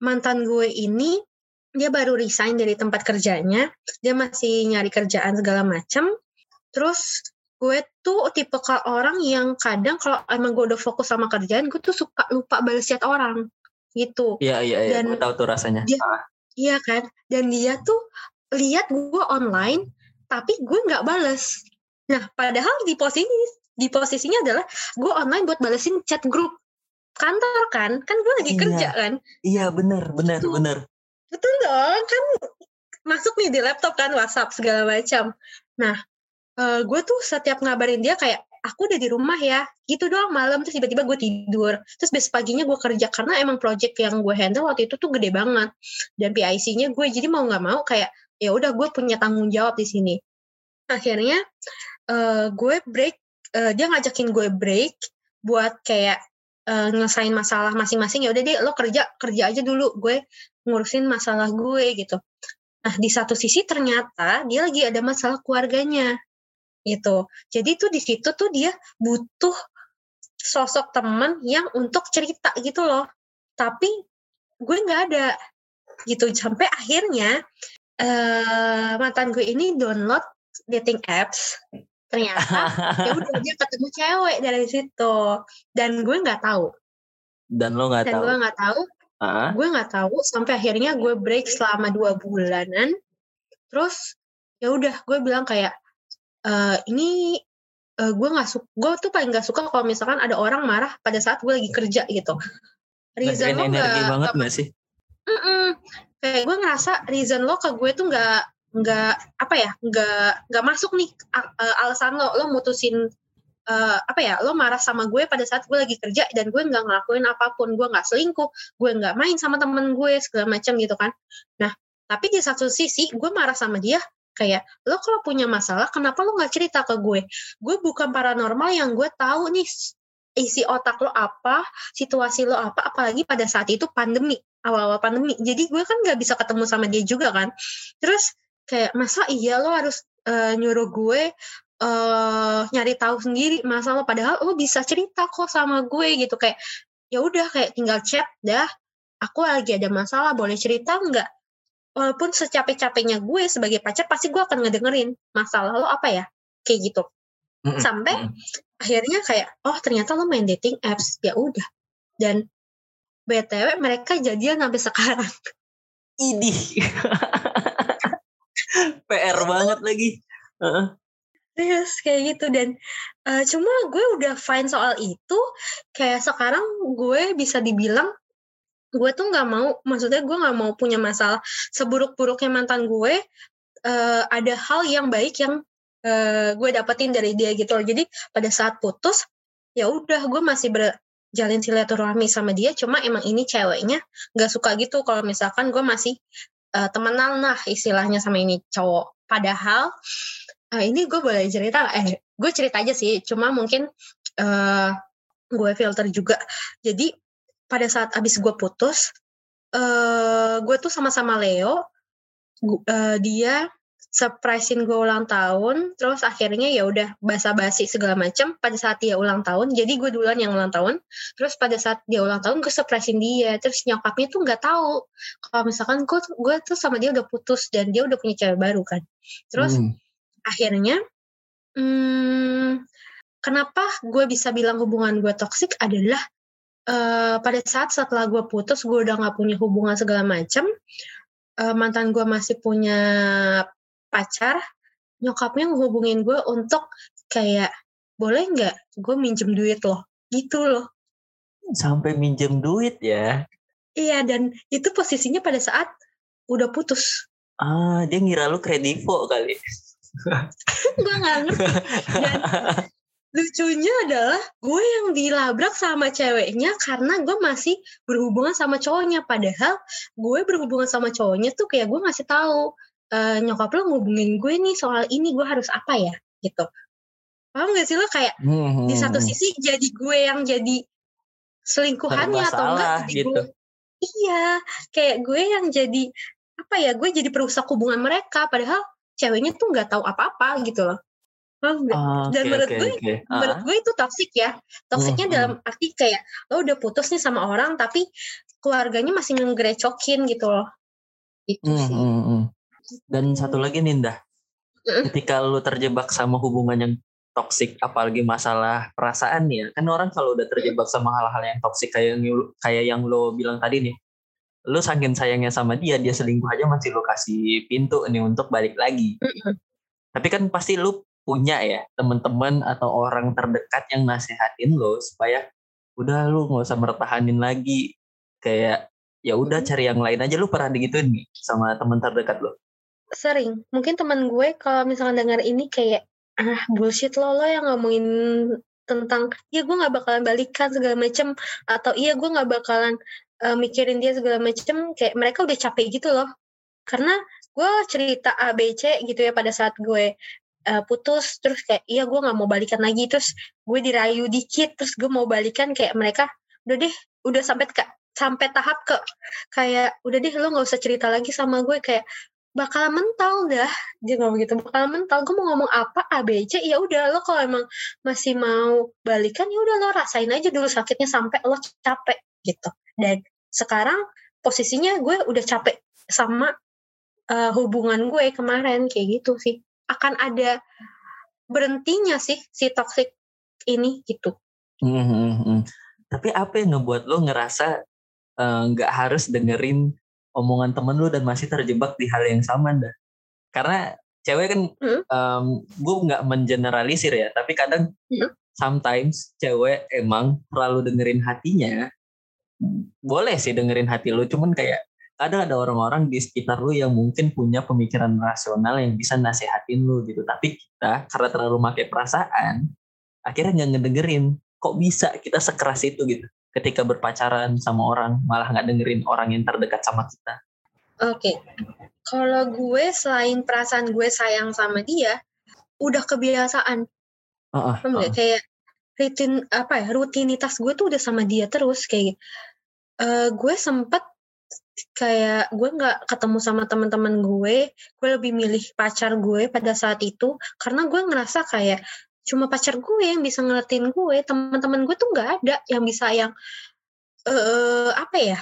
mantan gue ini dia baru resign dari tempat kerjanya dia masih nyari kerjaan segala macam terus gue tuh tipe orang yang kadang kalau emang gue udah fokus sama kerjaan gue tuh suka lupa balas chat orang gitu. Iya iya iya. Dan tahu tuh rasanya. Dia, ah. Iya kan. Dan dia tuh lihat gue online, tapi gue nggak bales. Nah, padahal di posisi di posisinya adalah gue online buat balesin chat grup kantor kan, kan gue lagi Iya. kerja kan. Iya bener bener Gitu. bener. Betul dong, kan masuk nih di laptop kan WhatsApp segala macam. Nah, eh, gue tuh setiap ngabarin dia kayak aku udah di rumah ya, gitu doang malam terus tiba-tiba gue tidur. Terus besok paginya gue kerja karena emang project yang gue handle waktu itu tuh gede banget dan PIC-nya gue jadi mau nggak mau kayak ya udah gue punya tanggung jawab di sini. Akhirnya eh, gue break, eh, dia ngajakin gue break buat kayak eh, nyelesain masalah masing-masing ya udah deh lo kerja kerja aja dulu gue ngurusin masalah gue gitu. Nah di satu sisi ternyata dia lagi ada masalah keluarganya gitu. Jadi tuh di situ tuh dia butuh sosok teman yang untuk cerita gitu loh. Tapi gue nggak ada gitu. Sampai akhirnya eh mantan gue ini download dating apps. Ternyata ya udah dia ketemu cewek dari situ. Dan gue nggak tahu. Dan lo nggak dan tahu. gue nggak tahu. Ah, gue nggak tahu. Sampai akhirnya gue break selama dua bulanan. Terus ya udah gue bilang kayak e, ini eh, gue nggak suka gue tuh paling nggak suka kalau misalkan ada orang marah pada saat gue lagi kerja gitu reason lo energi nggak banget gak sih? Mm-mm. kayak gue ngerasa reason lo ke gue tuh nggak nggak apa ya nggak nggak masuk nih eh, alasan lo lo mutusin eh, apa ya lo marah sama gue pada saat gue lagi kerja dan gue nggak ngelakuin apa pun gue nggak selingkuh gue nggak main sama temen gue segala macam gitu kan nah tapi di satu sisi gue marah sama dia kayak lo kalau punya masalah kenapa lo nggak cerita ke gue? Gue bukan paranormal yang gue tahu nih isi otak lo apa situasi lo apa apalagi pada saat itu pandemi awal-awal pandemi. Jadi gue kan nggak bisa ketemu sama dia juga kan. Terus kayak masa iya lo harus eh, nyuruh gue eh nyari tahu sendiri masalah padahal lo bisa cerita kok sama gue gitu. Kayak ya udah kayak tinggal chat dah. Aku lagi ada masalah boleh cerita nggak walaupun secapek-capeknya gue sebagai pacar pasti gue akan ngedengerin masalah lo apa ya kayak gitu sampai Mm-mm. akhirnya kayak oh ternyata lo main dating apps ya udah dan btw mereka jadian sampai sekarang Idih. PR banget lagi. Heeh. Yes, kayak gitu dan eh, cuma gue udah fine soal itu kayak sekarang gue bisa dibilang gue tuh nggak mau maksudnya gue nggak mau punya masalah seburuk-buruknya mantan gue eh, ada hal yang baik yang eh, gue dapetin dari dia gitu loh. Jadi pada saat putus ya udah gue masih berjalin silaturahmi sama dia cuma emang ini ceweknya nggak suka gitu kalau misalkan gue masih eh, temenan lah istilahnya sama ini cowok. Padahal Ah, ini gue boleh cerita eh gue cerita aja sih cuma mungkin eh gue filter juga. Jadi pada saat abis gue putus eh gue tuh sama-sama Leo Gu- eh, dia surprisein gue ulang tahun terus akhirnya ya udah basa-basi segala macam pada saat dia ulang tahun jadi gue duluan yang ulang tahun terus pada saat dia ulang tahun gue surprisein dia terus nyokapnya tuh nggak tahu kalau misalkan gue gue tuh sama dia udah putus dan dia udah punya cewek baru kan terus Hmm. akhirnya hmm, kenapa gue bisa bilang hubungan gue toksik adalah eh, pada saat setelah gue putus gue udah nggak punya hubungan segala macam eh, mantan gue masih punya pacar. Nyokapnya ngehubungin gue untuk kayak boleh nggak gue minjem duit loh? Gitu loh. Sampai minjem duit ya. iya dan itu posisinya pada saat udah putus. Ah, dia ngira lu kredivo kali. gue nggak ngerti. Dan lucunya adalah gue yang dilabrak sama ceweknya karena gue masih berhubungan sama cowoknya. Padahal gue berhubungan sama cowoknya tuh kayak gue ngasih tahu e, nyokap lo ngubungin gue nih soal ini gue harus apa ya? Gitu. Paham gak sih lo? Kayak Hmm, di hmm, satu hmm. sisi jadi gue yang jadi selingkuhannya atau enggak jadi gitu. gue iya kayak gue yang jadi apa ya gue jadi perusak hubungan mereka. Padahal ceweknya tuh nggak tahu apa-apa gitu loh Nggak? Ah, Dan oke, menurut oke, gue- oke. menurut Ah, gue itu toksik ya. Toksiknya Hmm, dalam arti kayak lo udah putus nih sama orang tapi keluarganya masih ngegrecokin gitu loh. Itu sih. hmm, hmm. Dan satu lagi Ninda, ketika lu terjebak sama hubungan yang toksik, apalagi masalah perasaan ya, kan orang kalau udah terjebak sama hal-hal yang toksik kayak yang kayak yang lo bilang tadi nih, lu saking sayangnya sama dia, dia selingkuh aja masih lu kasih pintu nih untuk balik lagi. Tapi kan pasti lu punya ya teman-teman atau orang terdekat yang nasehatin lo supaya udah lu nggak usah mertahanin lagi. Kayak ya udah cari yang lain aja. Lu pernah digituin nih sama teman terdekat lo? Sering. Mungkin teman gue kalau misalnya dengar ini kayak ah bullshit lo lo yang ngomongin tentang ya gue nggak bakalan balikan segala macem atau iya gue nggak bakalan uh, mikirin dia segala macem kayak mereka udah capek gitu loh. Karena gue cerita A B C gitu ya pada saat gue uh, putus terus kayak iya gue nggak mau balikan lagi. Terus gue dirayu dikit terus gue mau balikan kayak mereka udah deh udah sampai ke sampai tahap ke kayak udah deh lo nggak usah cerita lagi sama gue kayak bakalan mental dah. Dia ngomong gitu bakalan mental gue mau ngomong apa? ABC ya udah lo kalau emang masih mau balikan ya udah lo rasain aja dulu sakitnya sampai lo capek gitu. Dan sekarang posisinya gue udah capek sama uh, hubungan gue kemarin kayak gitu sih akan ada berhentinya sih si toxic ini gitu. Mm -hmm. Tapi apa yang ngebuat lo ngerasa eh, nggak uh, harus dengerin omongan temen lu dan masih terjebak di hal yang sama dah karena cewek kan hmm? um, gue nggak mengeneralisir ya tapi kadang hmm? sometimes cewek emang terlalu dengerin hatinya boleh sih dengerin hati lu cuman kayak kadang ada orang-orang di sekitar lu yang mungkin punya pemikiran rasional yang bisa nasehatin lu gitu. Tapi kita karena terlalu pakai perasaan akhirnya nggak ngedengerin. Kok bisa kita sekeras itu gitu? Ketika berpacaran sama orang malah nggak dengerin orang yang terdekat sama kita. Oke. Okay. kalau gue selain perasaan gue sayang sama dia udah kebiasaan. Uh, uh, uh. kayak rutin apa ya rutinitas gue tuh udah sama dia terus kayak uh, gue sempet kayak gue nggak ketemu sama teman-teman gue gue lebih milih pacar gue pada saat itu karena gue ngerasa kayak cuma pacar gue yang bisa ngeliatin gue teman-teman gue tuh nggak ada yang bisa yang uh, apa ya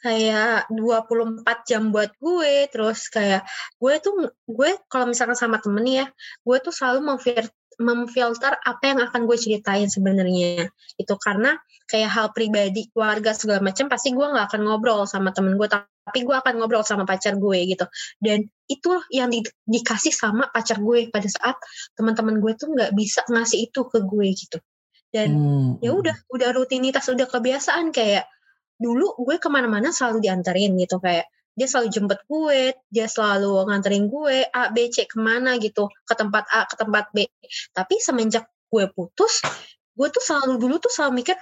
kayak 24 jam buat gue terus kayak gue tuh gue kalau misalkan sama temen ya gue tuh selalu memfilter memfilter apa yang akan gue ceritain sebenarnya itu karena kayak hal pribadi keluarga segala macam pasti gue nggak akan ngobrol sama temen gue tapi gue akan ngobrol sama pacar gue gitu. Dan itu yang di, dikasih sama pacar gue pada saat teman-teman gue tuh nggak bisa ngasih itu ke gue gitu. Dan hmm. ya udah udah rutinitas udah kebiasaan kayak dulu gue ke mana-mana selalu diantarin gitu. Kayak dia selalu jemput gue, dia selalu nganterin gue A, B, C ke mana gitu, ke tempat A, ke tempat B. Tapi semenjak gue putus, gue tuh selalu dulu tuh selalu mikir,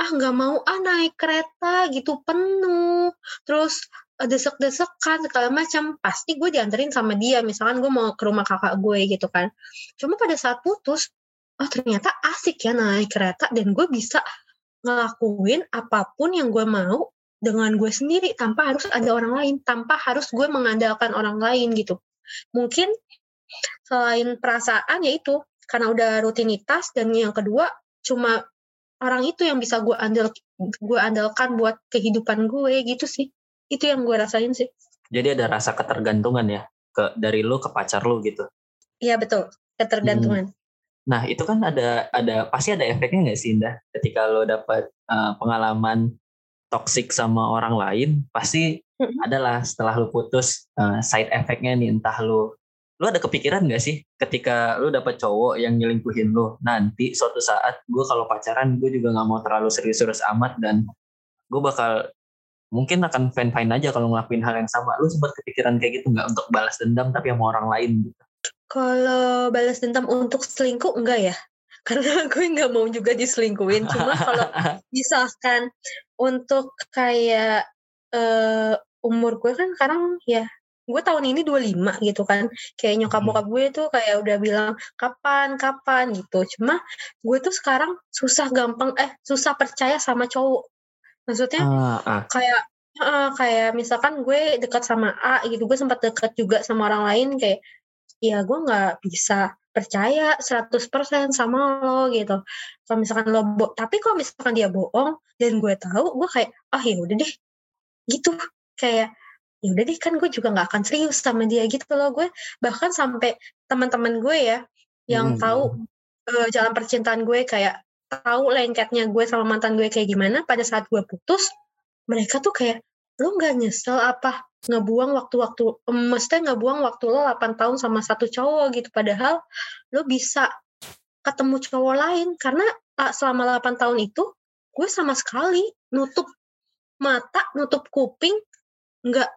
ah nggak mau ah naik kereta gitu penuh, terus eh, desek-desekan segala macam. Pasti gue dianterin sama dia misalkan gue mau ke rumah kakak gue gitu kan. Cuma pada saat putus oh ternyata asik ya naik kereta dan gue bisa ngelakuin apa pun yang gue mau dengan gue sendiri tanpa harus ada orang lain, tanpa harus gue mengandalkan orang lain gitu. Mungkin selain perasaan ya itu karena udah rutinitas dan yang kedua cuma orang itu yang bisa gue andal gue andalkan buat kehidupan gue gitu sih. Itu yang gue rasain sih. Jadi ada rasa ketergantungan ya ke dari lo ke pacar lo gitu. Iya betul, ketergantungan. Hmm. Nah itu kan ada ada pasti ada efeknya nggak sih Indah ketika lo dapat uh, pengalaman toxic sama orang lain pasti adalah setelah lu putus uh, side effectnya nih entah lu lu ada kepikiran gak sih ketika lu dapet cowok yang nyelingkuhin lu? Nanti suatu saat gue kalau pacaran gue juga nggak mau terlalu serius-serius amat dan gue bakal mungkin akan fine fine aja kalau ngelakuin hal yang sama. Lu sempat kepikiran kayak gitu nggak untuk balas dendam tapi sama orang lain gitu? Kalau balas dendam untuk selingkuh enggak ya? Karena gue nggak mau juga diselingkuhin. Cuma kalau misalkan untuk kayak uh, umur gue kan sekarang ya gue tahun ini 25 gitu kan kayak nyokap hmm. bokap gue tuh kayak udah bilang kapan kapan gitu cuma gue tuh sekarang susah gampang eh susah percaya sama cowok maksudnya uh, uh. kayak uh, kayak misalkan gue dekat sama A gitu gue sempat dekat juga sama orang lain kayak ya gue nggak bisa percaya 100% sama lo gitu. Kalau misalkan lo bo tapi kalau misalkan dia bohong dan gue tahu, gue kayak ah oh, ya udah deh. Gitu. Kayak ya udah deh kan gue juga nggak akan serius sama dia gitu loh gue. Bahkan sampai teman-teman gue ya yang hmm. tahu uh, jalan percintaan gue kayak tahu lengketnya gue sama mantan gue kayak gimana pada saat gue putus, mereka tuh kayak lu nggak nyesel apa? Ngebuang waktu-waktu mesti ngebuang waktu lo 8 tahun sama satu cowok gitu. Padahal lo bisa ketemu cowok lain. Karena uh, selama 8 tahun itu gue sama sekali nutup mata nutup kuping nggak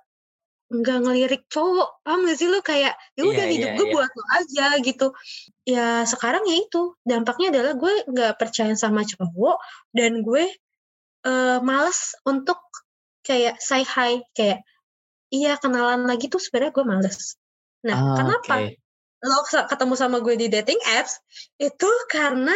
nggak ngelirik cowok. Paham gak sih lo? Kayak ya Iya, udah hidup iya, gue iya. buat lo aja gitu. Ya sekarang ya itu. Dampaknya adalah gue nggak percaya sama cowok dan gue eh males untuk kayak say hi kayak iya kenalan lagi tuh sebenarnya gue males. Nah Ah, kenapa oke. lo ketemu sama gue di dating apps itu karena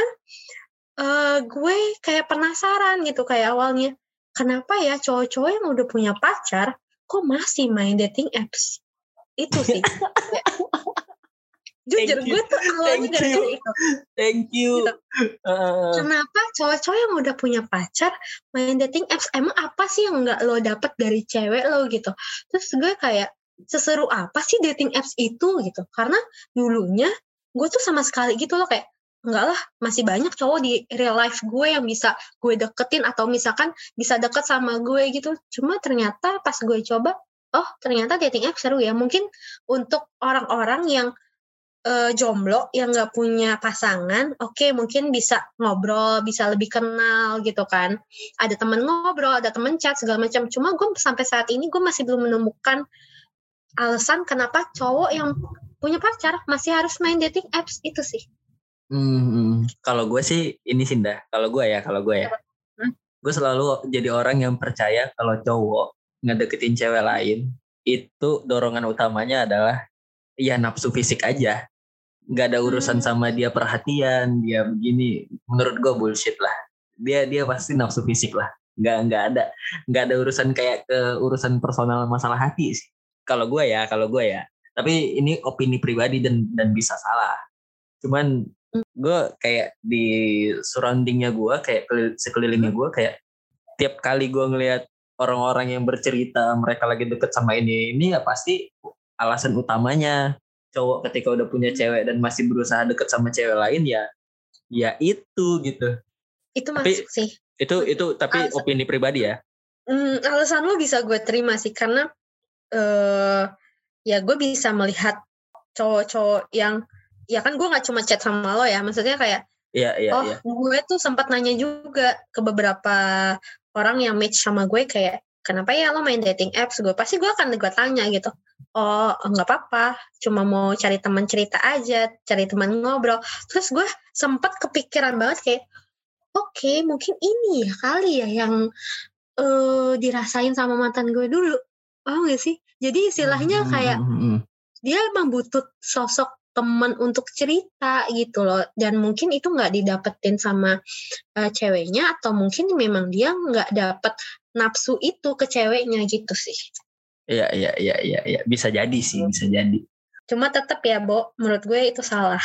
eh gue kayak penasaran gitu kayak awalnya kenapa ya cowok-cowok yang udah punya pacar kok masih main dating apps? Itu sih jujur gue tuh awalnya gara-gara itu Thank you. Gitu. Eh, kenapa cowok-cowok yang udah punya pacar main dating apps emang apa sih yang nggak lo dapet dari cewek lo gitu? Terus gue kayak seseru apa sih dating apps itu? Gitu. Karena dulunya gue tuh sama sekali gitu loh kayak enggak lah masih banyak cowok di real life gue yang bisa gue deketin atau misalkan bisa deket sama gue gitu. Cuma ternyata pas gue coba oh ternyata dating apps seru ya. Mungkin untuk orang-orang yang eh, jomblo yang nggak punya pasangan, oke mungkin bisa ngobrol, bisa lebih kenal gitu kan. Ada temen ngobrol, ada temen chat segala macam. Cuma gue sampai saat ini gue masih belum menemukan alasan kenapa cowok yang punya pacar masih harus main dating apps itu sih. Hmm, hmm. kalau gue sih ini Sinda. Kalau gue ya, kalau gue ya. Hmm. Gue selalu jadi orang yang percaya kalau cowok ngedeketin cewek lain itu dorongan utamanya adalah ya nafsu fisik aja. Nggak ada urusan Hmm. sama dia perhatian, dia begini. Menurut gue bullshit lah. Dia dia pasti nafsu fisik lah. Nggak nggak ada nggak ada urusan kayak ke urusan personal masalah hati sih. Kalau gue ya, kalau gue ya. Tapi ini opini pribadi dan dan bisa salah. Cuman gue kayak di surroundingnya gue kayak kelil- sekelilingnya gue kayak tiap kali gue ngelihat orang-orang yang bercerita mereka lagi deket sama ini ini ya pasti alasan utamanya cowok ketika udah punya cewek dan masih berusaha deket sama cewek lain ya ya itu gitu. Itu Tapi- masuk sih. itu itu tapi Alasan- opini pribadi ya? Hmm, alasan lo bisa gue terima sih karena eh ya gue bisa melihat cowok-cowok yang ya kan gue nggak cuma chat sama lo ya. Maksudnya kayak iya iya oh iya. gue tuh sempat nanya juga ke beberapa orang yang match sama gue kayak kenapa ya lo main dating apps? Gue pasti gue akan gue tanya gitu. Oh nggak apa-apa. Cuma mau cari teman cerita aja cari teman ngobrol. Terus gue sempat kepikiran banget kayak oke mungkin ini ya kali ya yang eh dirasain sama mantan gue dulu. Oh gak sih? Jadi istilahnya Hmm, kayak hmm, hmm. dia emang butuh sosok teman untuk cerita gitu loh. Dan mungkin itu nggak didapetin sama uh, ceweknya atau mungkin memang dia nggak dapet nafsu itu ke ceweknya gitu sih iya iya iya iya iya bisa jadi sih bisa jadi cuma tetap ya Bo menurut gue itu salah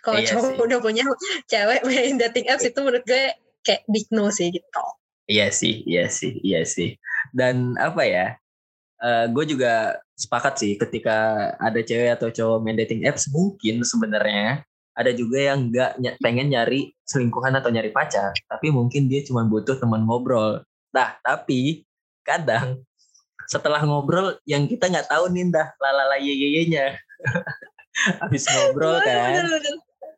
kalau Iya cowok sih. udah punya cewek main dating apps itu menurut gue kayak big no sih gitu Iya sih, iya sih, iya sih. Dan apa ya? gue juga sepakat sih ketika ada cewek atau cowok main dating apps mungkin sebenarnya ada juga yang nggak ny- pengen nyari selingkuhan atau nyari pacar, tapi mungkin dia cuma butuh teman ngobrol. Nah, tapi kadang setelah ngobrol yang kita nggak tahu nih dah lalala nya habis ngobrol kan,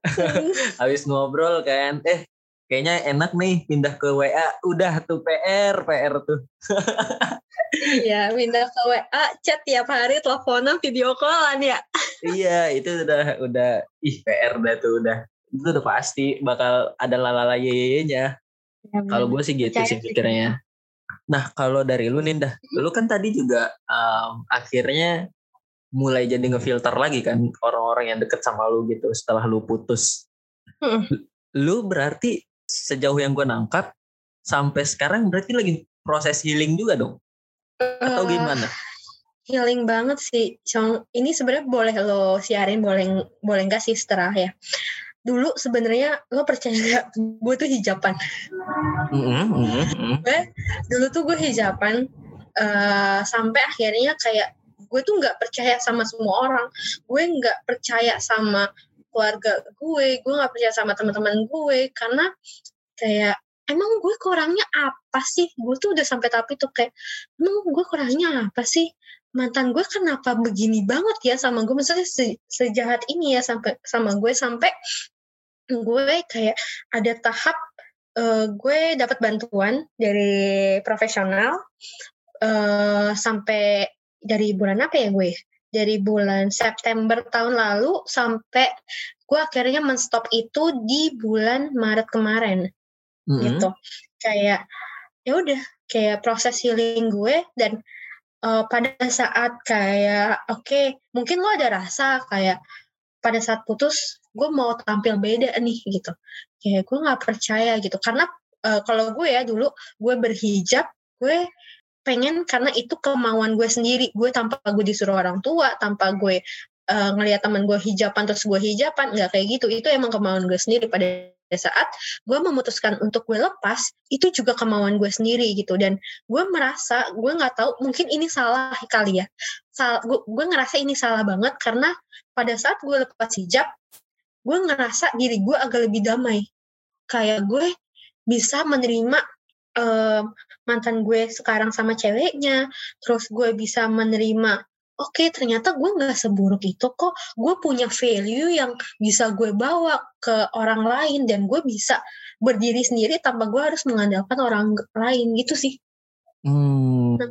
habis ngobrol kan, eh kayaknya enak nih pindah ke WA, udah tuh PR, PR tuh. Iya, pindah ke WA, chat tiap hari, teleponan, video callan ya. iya itu udah udah. Ih PR dah tuh udah. Itu udah pasti bakal ada lalala nya kalau gue sih gitu Percaya sih pikirnya. Nah kalau dari lu Ninda lu kan tadi juga um, akhirnya mulai jadi ngefilter lagi kan orang-orang yang deket sama lu gitu setelah lu putus. Mm. lu berarti sejauh yang gue nangkap sampai sekarang berarti lagi proses healing juga dong? Atau Eh, gimana? healing banget sih. Ini sebenarnya boleh lo siarin boleh boleh enggak sih setelah ya dulu sebenarnya lo percaya nggak? Gue tuh hijaban Mm-mm, mm-mm, mm. dulu tuh gue hijaban eh, sampai akhirnya kayak gue tuh nggak percaya sama semua orang. Gue nggak percaya sama keluarga gue gue nggak percaya sama teman-teman gue karena kayak emang gue kurangnya apa sih? Gue tuh udah sampai tapi tuh kayak emang gue kurangnya apa sih mantan gue kenapa begini banget ya sama gue? Maksudnya se sejahat ini ya sampai sama gue sampai gue kayak ada tahap uh, gue dapat bantuan dari profesional uh, sampai dari bulan apa ya gue? Dari bulan September tahun lalu sampai gue akhirnya menstop itu di bulan Maret kemarin. Mm -hmm. gitu. Kayak ya udah kayak proses healing gue dan uh, pada saat kayak oke okay, mungkin lo ada rasa kayak pada saat putus gue mau tampil beda nih gitu. Kayak gue nggak percaya gitu. Karena uh, kalau gue ya dulu gue berhijab gue pengen karena itu kemauan gue sendiri. Gue tanpa gue disuruh orang tua tanpa gue uh, ngelihat teman gue hijaban terus gue hijaban nggak kayak gitu. Itu emang kemauan gue sendiri pada saat gue memutuskan untuk gue lepas itu juga kemauan gue sendiri gitu. Dan gue merasa gue nggak tahu mungkin ini salah kali ya. Sal, gue, gue ngerasa ini salah banget karena pada saat gue lepas hijab gue ngerasa diri gue agak lebih damai. Kayak gue bisa menerima um, mantan gue sekarang sama ceweknya terus gue bisa menerima oke okay, ternyata gue nggak seburuk itu kok. Gue punya value yang bisa gue bawa ke orang lain dan gue bisa berdiri sendiri tanpa gue harus mengandalkan orang lain gitu sih. Hmm, oke.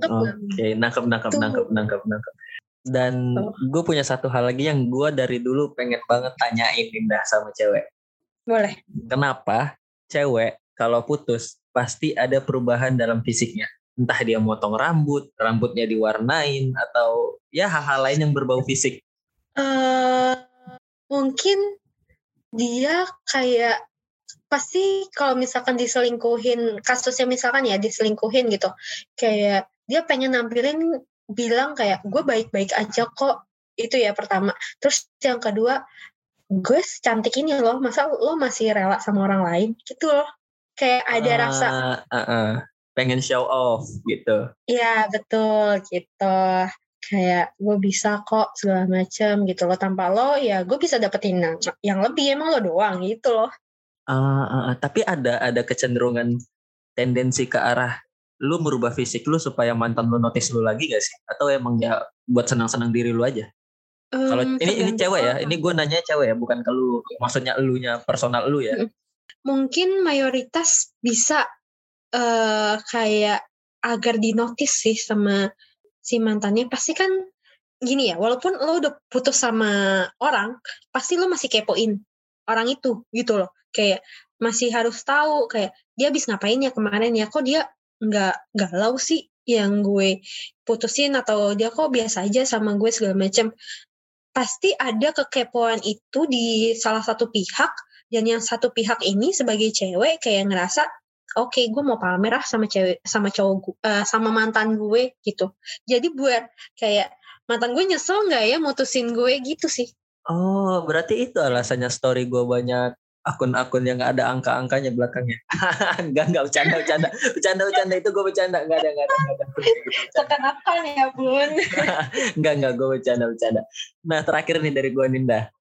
Okay. nangkep nangkep nangkep nangkep nangkep. Dan oh. gue punya satu hal lagi yang gue dari dulu pengen banget tanyain Indah sama cewek. Boleh. Kenapa cewek kalau putus pasti ada perubahan dalam fisiknya entah dia motong rambut, rambutnya diwarnain atau ya hal-hal lain yang berbau fisik? Uh, mungkin dia kayak pasti kalau misalkan diselingkuhin kasusnya misalkan ya diselingkuhin gitu kayak dia pengen nampilin bilang kayak gue baik-baik aja kok itu ya pertama. Terus yang kedua gue cantik ini loh masa lo masih rela sama orang lain? Gitu loh. Kayak ada uh, rasa uh, uh pengen show off gitu. Iya betul gitu. Kayak gue bisa kok segala macem gitu loh tanpa lo ya gue bisa dapetin yang lebih emang lo doang gitu loh. Uh, uh, uh, tapi ada ada kecenderungan tendensi ke arah lu merubah fisik lu supaya mantan lu notice lu lagi gak sih? Atau emang ya buat senang-senang diri lu aja? Um, Kalau ini ini cewek ya, ini gue nanya cewek ya, bukan ke lu. Maksudnya elunya personal lu ya. Mungkin mayoritas bisa uh, kayak agar dinotis sih sama si mantannya pasti kan gini ya walaupun lo udah putus sama orang pasti lo masih kepoin orang itu gitu loh. Kayak masih harus tahu kayak dia habis ngapain ya kemarin ya kok dia nggak galau sih yang gue putusin atau dia kok biasa aja sama gue segala macam pasti ada kekepoan itu di salah satu pihak dan yang satu pihak ini sebagai cewek kayak ngerasa oke okay, gue mau pamer ah sama cewek sama cowok uh, sama mantan gue gitu jadi buat kayak mantan gue nyesel nggak ya mutusin gue gitu sih oh berarti itu alasannya story gue banyak akun-akun yang ada angka-angkanya belakangnya. enggak enggak bercanda bercanda. Bercanda bercanda itu gue bercanda enggak ada enggak ada enggak ada. Tekan ya, Bun. enggak enggak gue bercanda bercanda. Nah, terakhir nih dari gue Ninda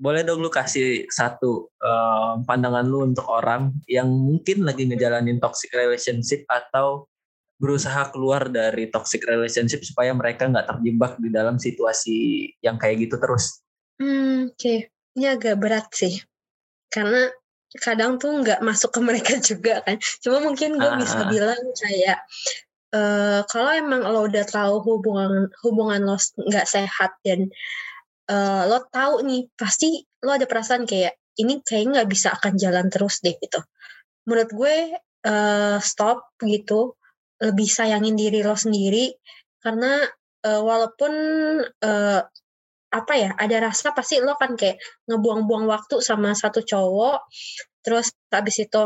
boleh dong lu kasih satu uh, pandangan lu untuk orang yang mungkin lagi ngejalanin toxic relationship atau berusaha keluar dari toxic relationship supaya mereka nggak terjebak di dalam situasi yang kayak gitu terus. Hmm, oke. Okay. Ini agak berat sih. Karena kadang tuh nggak masuk ke mereka juga kan. Cuma mungkin gue bisa bilang kayak uh, kalau emang lo udah tahu hubungan hubungan lo nggak sehat dan uh, lo tahu nih pasti lo ada perasaan kayak ini kayak nggak bisa akan jalan terus deh gitu. Menurut gue uh, stop gitu lebih sayangin diri lo sendiri karena uh, walaupun uh, apa ya ada rasa pasti lo kan kayak ngebuang-buang waktu sama satu cowok terus habis itu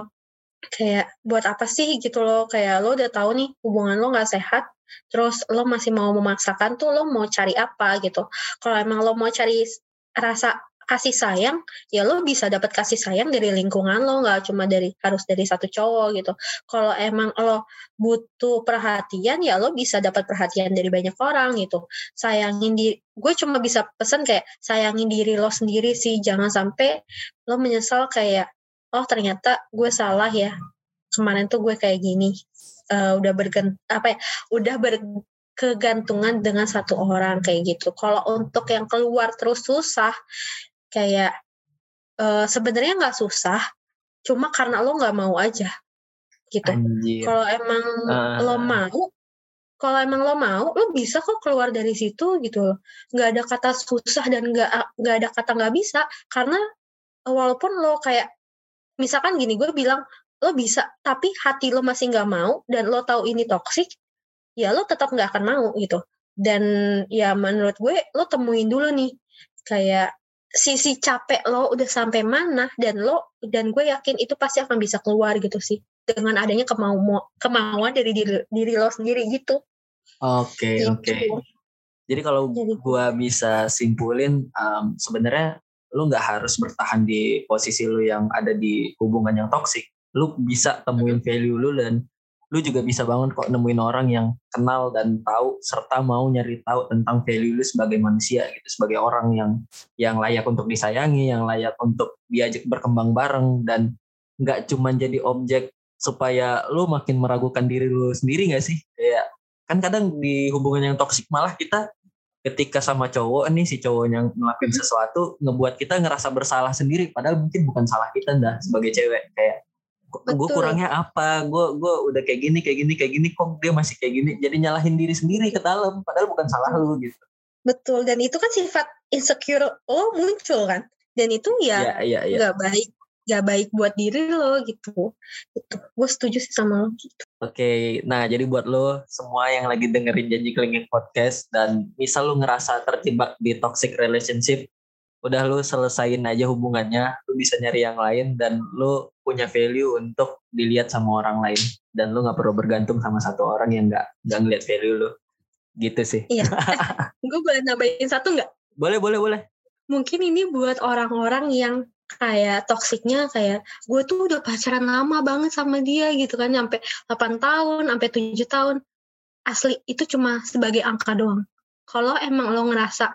kayak buat apa sih? gitu lo kayak lo udah tahu nih hubungan lo nggak sehat terus lo masih mau memaksakan tuh lo mau cari apa gitu. Kalau emang lo mau cari rasa kasih sayang ya lo bisa dapat kasih sayang dari lingkungan lo nggak cuma dari harus dari satu cowok gitu. Kalau emang lo butuh perhatian ya lo bisa dapat perhatian dari banyak orang gitu. Sayangin di gue cuma bisa pesen kayak sayangin diri lo sendiri sih jangan sampai lo menyesal kayak oh ternyata gue salah ya kemarin tuh gue kayak gini uh, udah bergant apa ya udah berkegantungan dengan satu orang kayak gitu. Kalau untuk yang keluar terus susah kayak uh, sebenarnya nggak susah cuma karena lo nggak mau aja gitu. Kalau emang uh. lo mau kalau emang lo mau lo bisa kok keluar dari situ gitu loh. Nggak ada kata susah dan nggak nggak ada kata nggak bisa karena walaupun lo kayak misalkan gini gue bilang lo bisa tapi hati lo masih nggak mau dan lo tahu ini toksik ya lo tetap nggak akan mau gitu dan ya menurut gue lo temuin dulu nih kayak sisi capek lo udah sampai mana dan lo dan gue yakin itu pasti akan bisa keluar gitu sih dengan adanya kemauan kemauan dari diri, diri lo sendiri gitu. Oke okay, gitu. oke. Okay. Jadi kalau gue bisa simpulin um, sebenarnya lo nggak harus bertahan di posisi lo yang ada di hubungan yang toksik. Lo bisa temuin value lo dan lu juga bisa bangun kok nemuin orang yang kenal dan tahu serta mau nyari tahu tentang value lu sebagai manusia gitu sebagai orang yang yang layak untuk disayangi yang layak untuk diajak berkembang bareng dan nggak cuma jadi objek supaya lu makin meragukan diri lu sendiri nggak sih? Kayak kan kadang di hubungan yang toksik malah kita ketika sama cowok nih si cowok yang ngelakuin mm-hmm. sesuatu ngebuat kita ngerasa bersalah sendiri padahal mungkin bukan salah kita dah sebagai cewek. Kayak gue kurangnya apa? Gue gue udah kayak gini kayak gini kayak gini kok dia masih kayak gini? Jadi nyalahin diri sendiri ke dalam padahal bukan salah lu gitu. Betul dan itu kan sifat insecure lo muncul kan? Dan itu ya, ya, ya, ya. gak baik gak baik buat diri lo gitu. Itu gue setuju sih sama lo gitu. Oke nah jadi buat lo semua yang lagi dengerin janji kelingking podcast dan misal lo ngerasa terjebak di toxic relationship udah lu selesain aja hubungannya lu bisa nyari yang lain dan lu punya value untuk dilihat sama orang lain. Dan lu nggak perlu bergantung sama satu orang yang nggak nggak ngeliat value lu. Gitu sih. Iya. Gue boleh nambahin satu nggak? Boleh boleh boleh. Mungkin ini buat orang-orang yang kayak toksiknya kayak gue tuh udah pacaran lama banget sama dia gitu kan. Sampai 8 tahun sampai 7 tahun. Asli itu cuma sebagai angka doang. Kalau emang lo ngerasa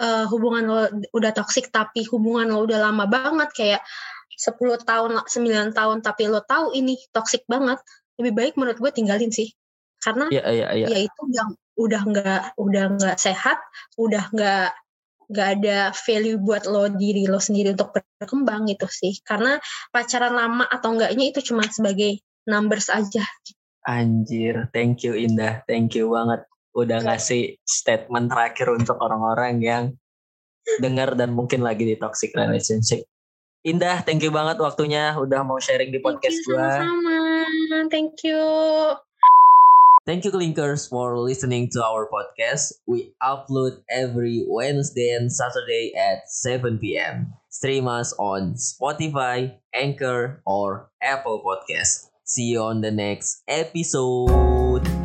uh, hubungan lo udah toksik tapi hubungan lo udah lama banget kayak 10 tahun 9 tahun tapi lo tahu ini toksik banget lebih baik menurut gue tinggalin sih. Karena yeah, yeah, yeah. ya itu yang udah nggak udah nggak sehat udah nggak nggak ada value buat lo diri lo sendiri untuk berkembang gitu sih. Karena pacaran lama atau enggaknya itu cuma sebagai numbers aja. Anjir thank you Indah. Thank you banget udah ngasih statement terakhir untuk orang-orang yang dengar dan mungkin lagi di toxic relationship. Indah, thank you banget waktunya udah mau sharing di podcast gue. Sama-sama, thank you. Thank you Clinkers for listening to our podcast. We upload every Wednesday and Saturday at 7 p.m. Stream us on Spotify, Anchor, or Apple Podcast. See you on the next episode.